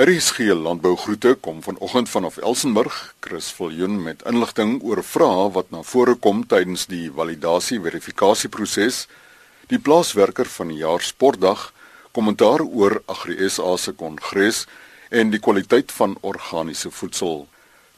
RSG Landbougroete kom vanoggend vanaf Elsenburg, Chris Viljoen met inligting oor vrae wat na vore kom tydens die validasie verifikasieproses, die plaaswerker van die jaar sportdag, kommentaar oor AgriSA se kongres en die kwaliteit van organiese voedsel.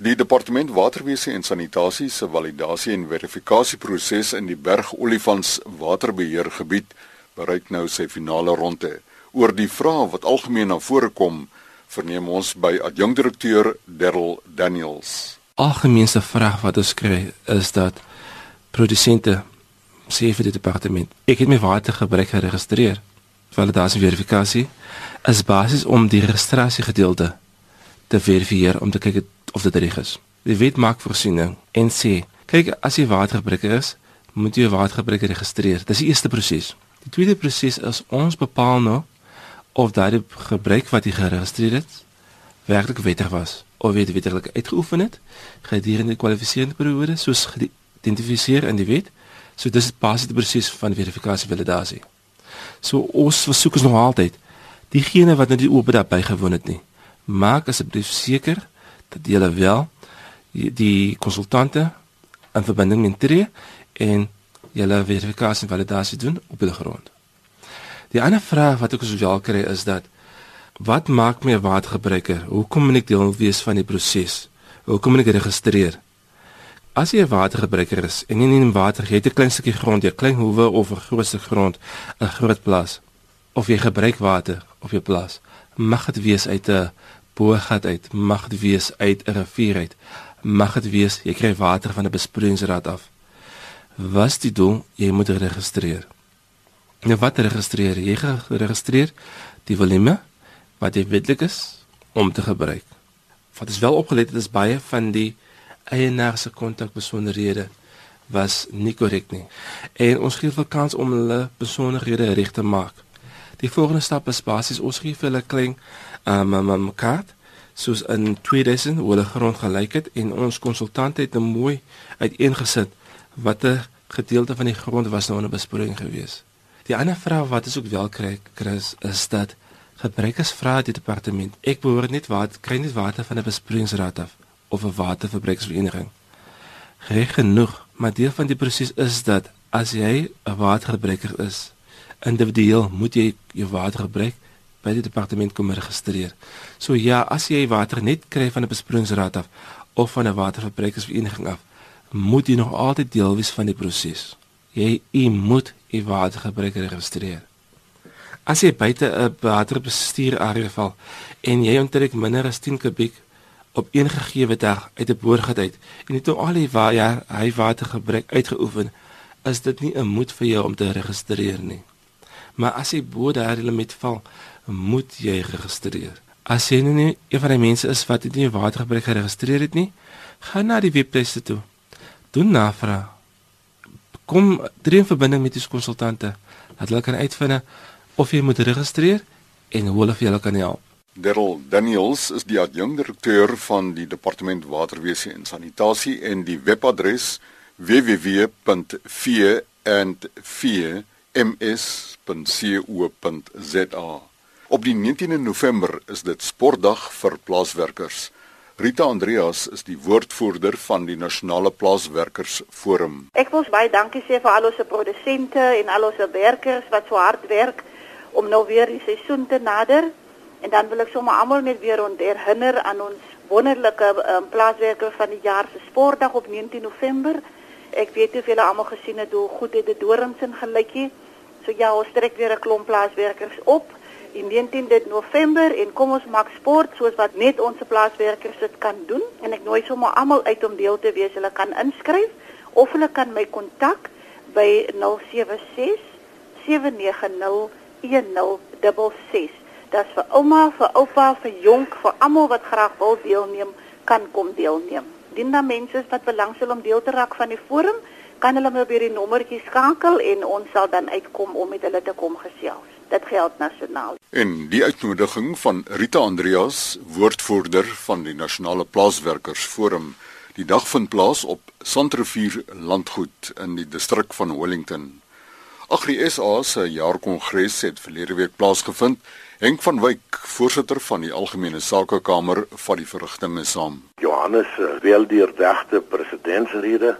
Die departement waterwese en sanitasie se validasie en verifikasieproses in die Berg Olifants waterbeheergebied bereik nou sy finale ronde. Oor die vrae wat algemeen na vore kom, verneem ons by adjunkdirekteur Darryl Daniels. Algemeenste vraag wat ons kry is dat produsente sê vir die departement, ek het my watergebruik geregistreer. Validasie verifikasie is basies om die registrasie gedeelte te verifieer om te kyk of dit reg is. Die wet maak voorsiening en sê, kyk as jy watergebruiker is, moet jy jou watergebruik registreer. Dis die eerste proses. Die tweede proses is ons bepaal nou of daardie gebruik wat jy geregistreer het werklik wettig was of weet wettig uitgeoefen het gedurende die kwalifiserende periode soos geïdentifiseer in die wet. So dis basies die proses van verifikasie validasie. So ons versoek is nog altyd diegene wat nou die oop daar bygewoon het nie. Maak asseblief seker dat jy wel die konsultante in verbinding met tree en julle verifikasie en validasie doen op die grond. Die ander vraag wat ek sosiaal kry is dat wat maak my 'n watergebruiker? Hoekom moet ek deel wees van die proses? Hoekom moet ek registreer? As jy 'n watergebruiker is en jy neem water, jy het 'n klein stukkie grond, 'n klein hoewe of 'n groot stuk grond, 'n groot plaas of jy gebruik water op jou plaas, mag dit wees uit 'n boorgat uit, mag dit wees uit 'n rivier uit, mag dit wees jy kry water van 'n besproeiingsrad af. Wat is die doel? Jy moet registreer. Nou wat registreer jy? Registreer die volume wat jy wetlik is om te gebruik. Wat is wel opgelet het is baie van die eienaar se kontakbesonderhede was nie korrek nie. En ons gee vir kans om hulle besonderhede reg te maak. Die volgende stap is basies ons gee vir hulle klein um, um, um kaart soos in 2000 hoe hulle grond gelyk het en ons konsultant het 'n mooi uiteengesit watter gedeelte van die grond was nou onder besproeiing geweest. Die ander vraag wat ons ook wel kry, Chris, is dat gebruikers vra die departement, ek behoort net water, kry net water van 'n besproeiingsraad af of 'n waterverbruikersvereniging. Reg genoeg, maar deel van die proses is dat as jy 'n watergebruiker is, individueel moet jy jou watergebruik by die departement kom registreer. So ja, as jy water net kry van 'n besproeiingsraad af of van 'n waterverbruikersvereniging af, moet jy nog altyd deel wees van die proses jy jy moet jy watergebruik registreer. As jy buite 'n waterbestuur area val en jy onttrek minder as 10 kubiek op een gegee dag uit 'n boorgat uit en dit al die waar ja, hy watergebruik uitgeoefen, is dit nie 'n moet vir jou om te registreer nie. Maar as jy bo daardie limiet val, moet jy registreer. As jy nie een van die mense is wat nie watergebruik geregistreer het nie, gaan na die webtuiste toe. Doen navraag kom tree in verbinding met die konsultante dat hulle kan uitvind of jy moet registreer en hoe hulle vir julle kan help. Darryl Daniels is die adjunkdirekteur van die departement waterwese en sanitasie en die webadres www.v.ms.co.za. Op die 19de November is dit sportdag vir plaaswerkers. Rita Andreas is die woordvoerder van die Nasionale Plaaswerkers Forum. Ek wil baie dankie sê vir al ons produsente en al ons werkers wat so hard werk om nou weer die seisoen te nader. En dan wil ek sommer almal net weer herinner aan ons wonderlike um, plaaswerker van die jaar se sportdag op 19 November. Ek weet of julle almal gesien het hoe goed dit die dorings in gelykie. So ja, ons trek weer 'n klomp plaaswerkers op die 19de November en kom ons maak sport soos wat net ons plaaswerkers dit kan doen en ek nooi sommer almal uit om deel te wees. Hulle kan inskryf of hulle kan my kontak by 076 790 1066. Dit is vir ouma, vir oupa, vir jonk, vir almal wat graag wil deelneem, kan kom deelneem. Dien dan mense wat belangstel om deel te raak van die forum, kan hulle my op hierdie nommertjie skakel en ons sal dan uitkom om met hulle te kom gesels dit geld nasionaal. En die uitnodiging van Rita Andreas, woordvoerder van die Nasionale Plaaswerkers Forum, die dag vind plaas op Sandrivier Landgoed in die distrik van Wellington. Agri SA se jaarkongres het verlede week plaasgevind. Henk van Wyk, voorsitter van die Algemene Sakekamer, vat die verrigtinge saam. Johannes eh, wel die regte presidentsrede,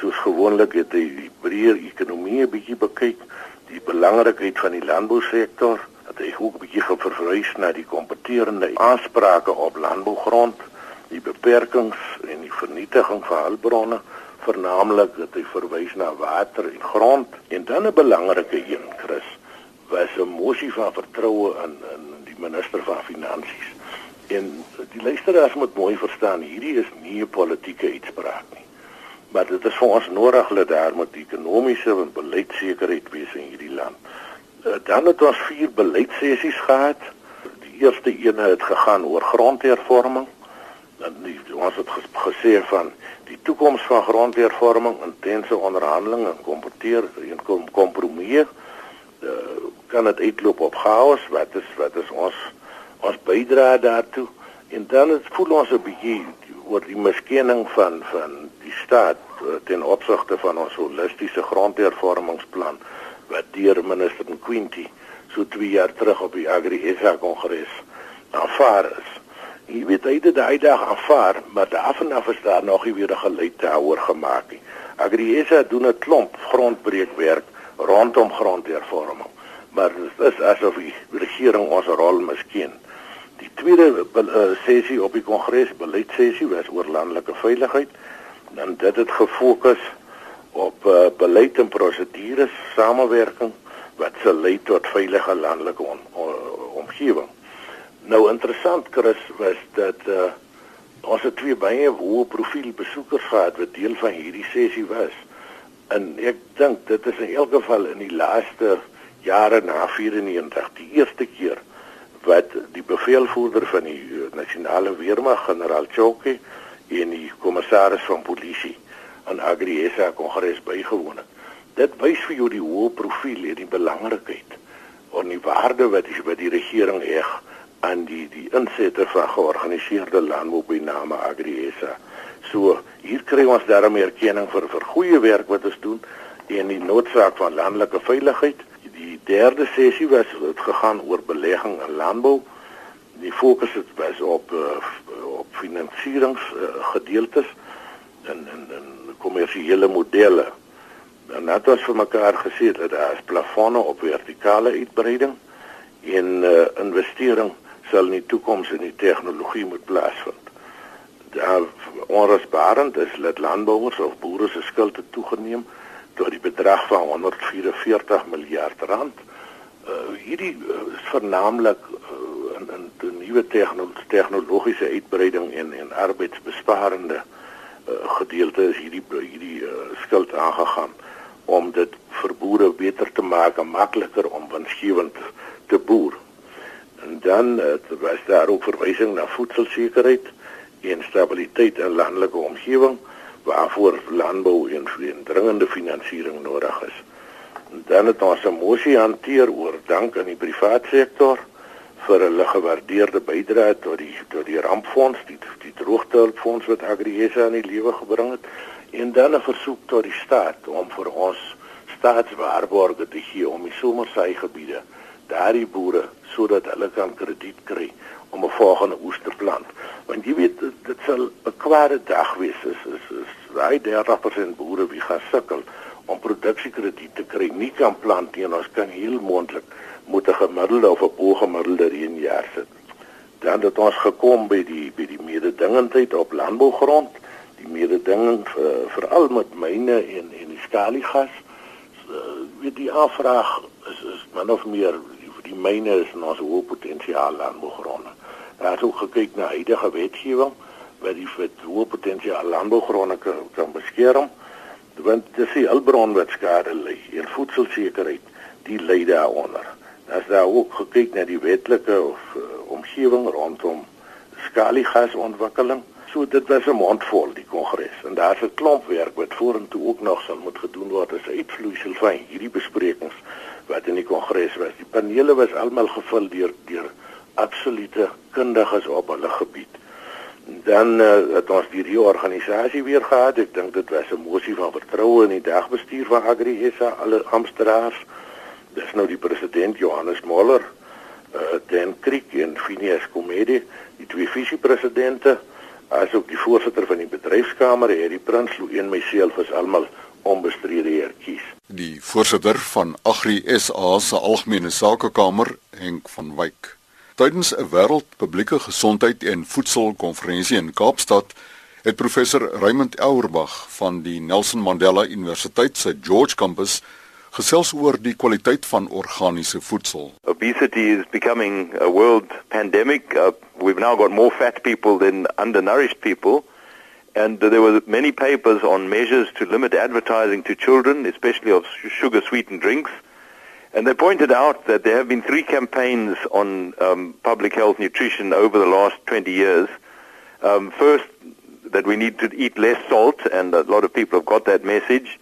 soos gewoonlik het hy die breër ekonomie 'n bietjie bekyk, die belangrikheid van die landbousektor, dat hy ook 'n bietjie verwys na die kompeterende aansprake op landbougrond, die beperkings en die vernietiging van hulpbronne vernaamlik dat hy verwys na water en grond. En dan 'n belangrike een Chris was 'n mosie van vertroue in in die minister van finansies. En die luisteraars moet mooi verstaan hierdie is nie 'n politieke uitspraak nie maar dit is vir ons nodig dat daar moet ekonomiese en beleidsekerheid wees in hierdie land. Eh, dan het ons vier beleidsessies gehad. Die eerste een het gegaan oor grondhervorming. Dan die, ons het gesê van die toekoms van grondhervorming intense onderhandelinge en kompeteer en kom kompromie uh, kan dit uitloop op chaos wat is wat is ons ons bydra daartoe. En dan het voel ons 'n bietjie oor die miskenning van van die staat ten opsigte van ons holistiese grondhervormingsplan wat deur minister Quinty so 2 jaar terug op die Agri SA kongres aanvaar is Jy weet hy het daai dag aanvaar, maar daarvanaf is daar nog nie weer 'n geluid daaroor gemaak nie. Agriesa doen 'n klomp grondbreekwerk rondom grondhervorming, maar dit is asof die regering ons rol miskien. Die tweede uh, sessie op die kongres beleidsessie was oor landelike veiligheid. Dan dit het gefokus op uh, beleid en prosedures, samewerking wat sal lei tot veilige landelike on, on, omgewing. Nou interessant Chris was dat uh ons het twee baie hoë profiel besoekers gehad wat deel van hierdie sessie was. En ek dink dit is in elk geval in die laaste jare na 94 die eerste keer wat die bevelvoerder van die eh, nasionale weermag generaal Choke en die kommissaris van polisie aan Agriesa kongres bygewoon het. Dit wys vir jou die hoë profiel en die belangrikheid en die waarde wat die, wat die regering heg aan die die insette van georganiseerde landbou by name Agriesa. So hier kry ons daarmee erkenning vir vir goeie werk wat ons doen en die noodsaak van landelike veiligheid. Die derde sessie was het gegaan oor belegging in landbou. Die fokus het was op uh, op finansierings uh, en en en kommersiële modelle. Dan het ons vir mekaar gesê dat daar is plafonne op vertikale uitbreiding en uh, investering sal in die toekoms in die tegnologie moet plaasvind. Daar onrusbarend is dat landbouers of boere se skulde toegeneem tot die bedrag van 144 miljard rand. Uh, hierdie uh, is vernaamlik in in die nuwe tegnologiese uitbreiding en en arbeidsbesparende uh, gedeelte is hierdie hierdie uh, skuld aangegaan om dit vir boere beter te maak makliker om winsgewend te boer. En dan uh, was daar ook verwysing na voedselsekerheid en stabiliteit in landelike omgewing waarvoor landbou en dringende finansiering nodig is. En dan het ons 'n mosie hanteer oor dank aan die private sektor vir hulle gewaardeerde bydrae tot die tot die rampfonds, die die droogtehulpfonds wat Agriesa in die lewe gebring het en dan 'n versoek tot die staat om vir ons staatswaarborge te gee om die somersaai gebiede daardie boere sodat hulle kan krediet kry om 'n volgende oes te plant. Want jy weet dit sal 'n kwade dag wees is is is daai 30% boere wie gaan sukkel om produksiekrediet te kry nie kan plant nie en ons kan heel moontlik moet 'n gemiddelde of 'n bo-gemiddelde reënjaar sit. Dan het ons gekom by die by die mededingendheid op landbougrond, die mededinging vir veral met myne en en die skaliegas. Uh, weet die aanvraag is is min of meer die myne is in ons hoë potensiaal landbougronde. Daar is ook gekyk na huidige wetgewing wat die hoë potensiaal landbougronde kan, kan beskerm. Want dit is die bron wat skade ly en voedselsekerheid die lei daaronder. Daar's daar ook gekyk na die wetlike of uh, omgewing rondom skaliegasontwikkeling. So dit was 'n mondvol die kongres en daar's 'n klomp werk wat vorentoe ook nog sal moet gedoen word as uitvloeisel van hierdie besprekings wat in die kongres was. Die panele was almal gevul deur deur absolute kundiges op hulle gebied. Dan uh, het ons die reorganisasie weer gehad. Ek dink dit was 'n mosie van vertroue in die dagbestuur van Agri SA alle amptenare. Dis nou die president Johannes Moller, uh, Dan Kriek en Phineas Komedi, die twee visiepresidente, asook die voorsitter van die bedryfskamer, Harry Prins, en myself is almal onbestrede heer kies. Die voorsitter van Agri SA se algemene sakekamer, Henk van Wyk. Tydens 'n wêreldpublieke gesondheid en voedselkonferensie in Kaapstad het professor Raymond Auerbach van die Nelson Mandela Universiteit se George Campus gesels oor die kwaliteit van organiese voedsel. Obesity is becoming a world pandemic. Uh, we've now got more fat people than undernourished people. And there were many papers on measures to limit advertising to children, especially of sugar sweetened drinks. And they pointed out that there have been three campaigns on um, public health nutrition over the last 20 years. Um, first, that we need to eat less salt, and a lot of people have got that message.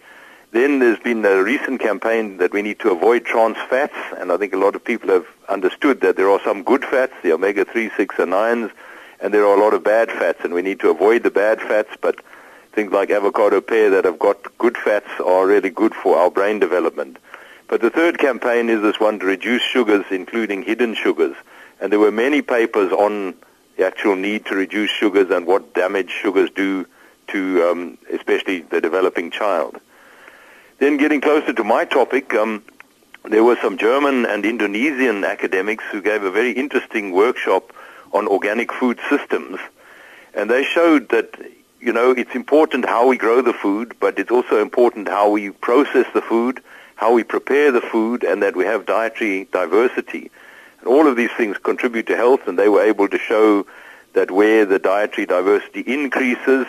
Then there's been a recent campaign that we need to avoid trans fats, and I think a lot of people have understood that there are some good fats, the omega-3, 6, and 9s, and there are a lot of bad fats, and we need to avoid the bad fats, but things like avocado pear that have got good fats are really good for our brain development. But the third campaign is this one to reduce sugars, including hidden sugars. And there were many papers on the actual need to reduce sugars and what damage sugars do to um, especially the developing child. Then getting closer to my topic, um, there were some German and Indonesian academics who gave a very interesting workshop on organic food systems. And they showed that, you know, it's important how we grow the food, but it's also important how we process the food, how we prepare the food, and that we have dietary diversity. And all of these things contribute to health, and they were able to show that where the dietary diversity increases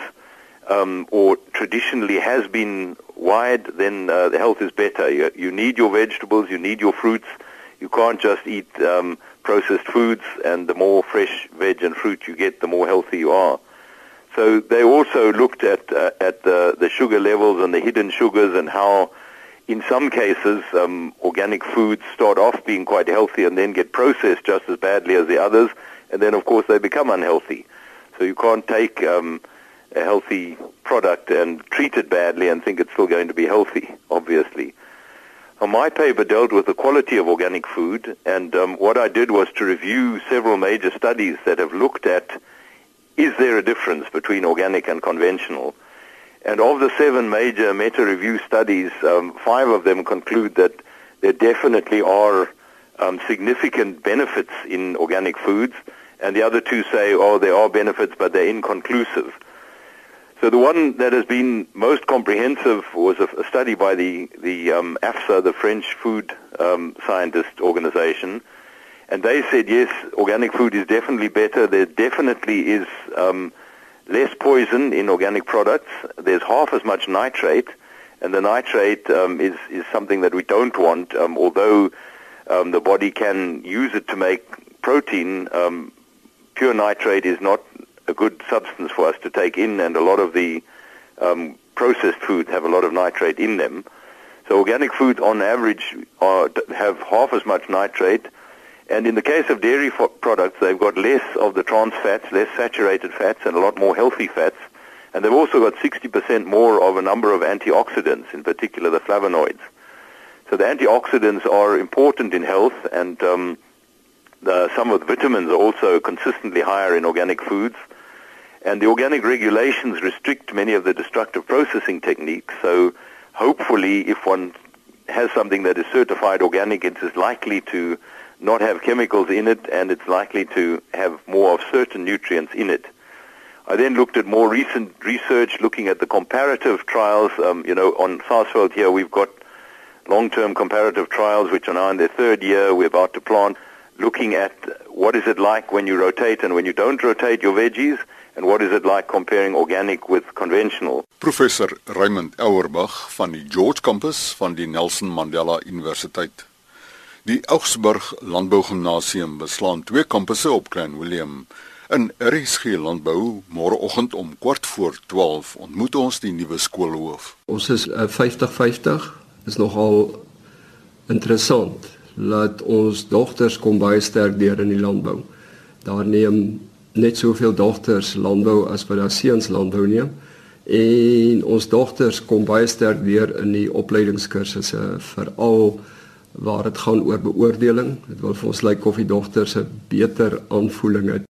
um, or traditionally has been wide, then uh, the health is better. You, you, need your vegetables, you need your fruits. You can't just eat um, processed foods, and the more fresh veg and fruit you get, the more healthy you are. So they also looked at uh, at the, the sugar levels and the hidden sugars and how in some cases, um, organic foods start off being quite healthy and then get processed just as badly as the others, and then of course they become unhealthy. So you can't take um, a healthy product and treat it badly and think it's still going to be healthy, obviously. Well, my paper dealt with the quality of organic food, and um, what I did was to review several major studies that have looked at is there a difference between organic and conventional. And of the seven major meta-review studies, um, five of them conclude that there definitely are um, significant benefits in organic foods, and the other two say, oh, there are benefits, but they're inconclusive. So the one that has been most comprehensive was a, a study by the, the um, AFSA, the French Food um, Scientist Organization, and they said, yes, organic food is definitely better. There definitely is um, less poison in organic products. There's half as much nitrate, and the nitrate um, is, is something that we don't want, um, although um, the body can use it to make protein. Um, pure nitrate is not a good substance for us to take in, and a lot of the um, processed foods have a lot of nitrate in them. So organic foods, on average, are, have half as much nitrate, and in the case of dairy products, they've got less of the trans fats, less saturated fats, and a lot more healthy fats. And they've also got 60% more of a number of antioxidants, in particular the flavonoids. So the antioxidants are important in health, and um, the, some of the vitamins are also consistently higher in organic foods. And the organic regulations restrict many of the destructive processing techniques. So hopefully, if one has something that is certified organic, it is likely to not have chemicals in it, and it's likely to have more of certain nutrients in it. I then looked at more recent research looking at the comparative trials. Um, you know, on Sarsfield here we've got long-term comparative trials which are now in their third year. We're about to plant, looking at what is it like when you rotate and when you don't rotate your veggies, and what is it like comparing organic with conventional. Professor Raymond Auerbach van die George Campus van die Nelson Mandela Universiteit. Die Augsburg Landbougymnasium beslaan twee kampusse op Klein Willem. In RSG Landbou môreoggend om kwart voor 12 ontmoet ons die nuwe skoolhoof. Ons is 50-50. Uh, is nogal interessant. Laat ons dogters kom baie sterk deur in die landbou. Daar neem net soveel dogters landbou as wat daar seuns landbou neem. En ons dogters kom baie sterk weer in die opleidingskursusse veral waar dit gaan oor beoordeling. Dit wil vir ons lyk of die dogters 'n beter aanvoeling het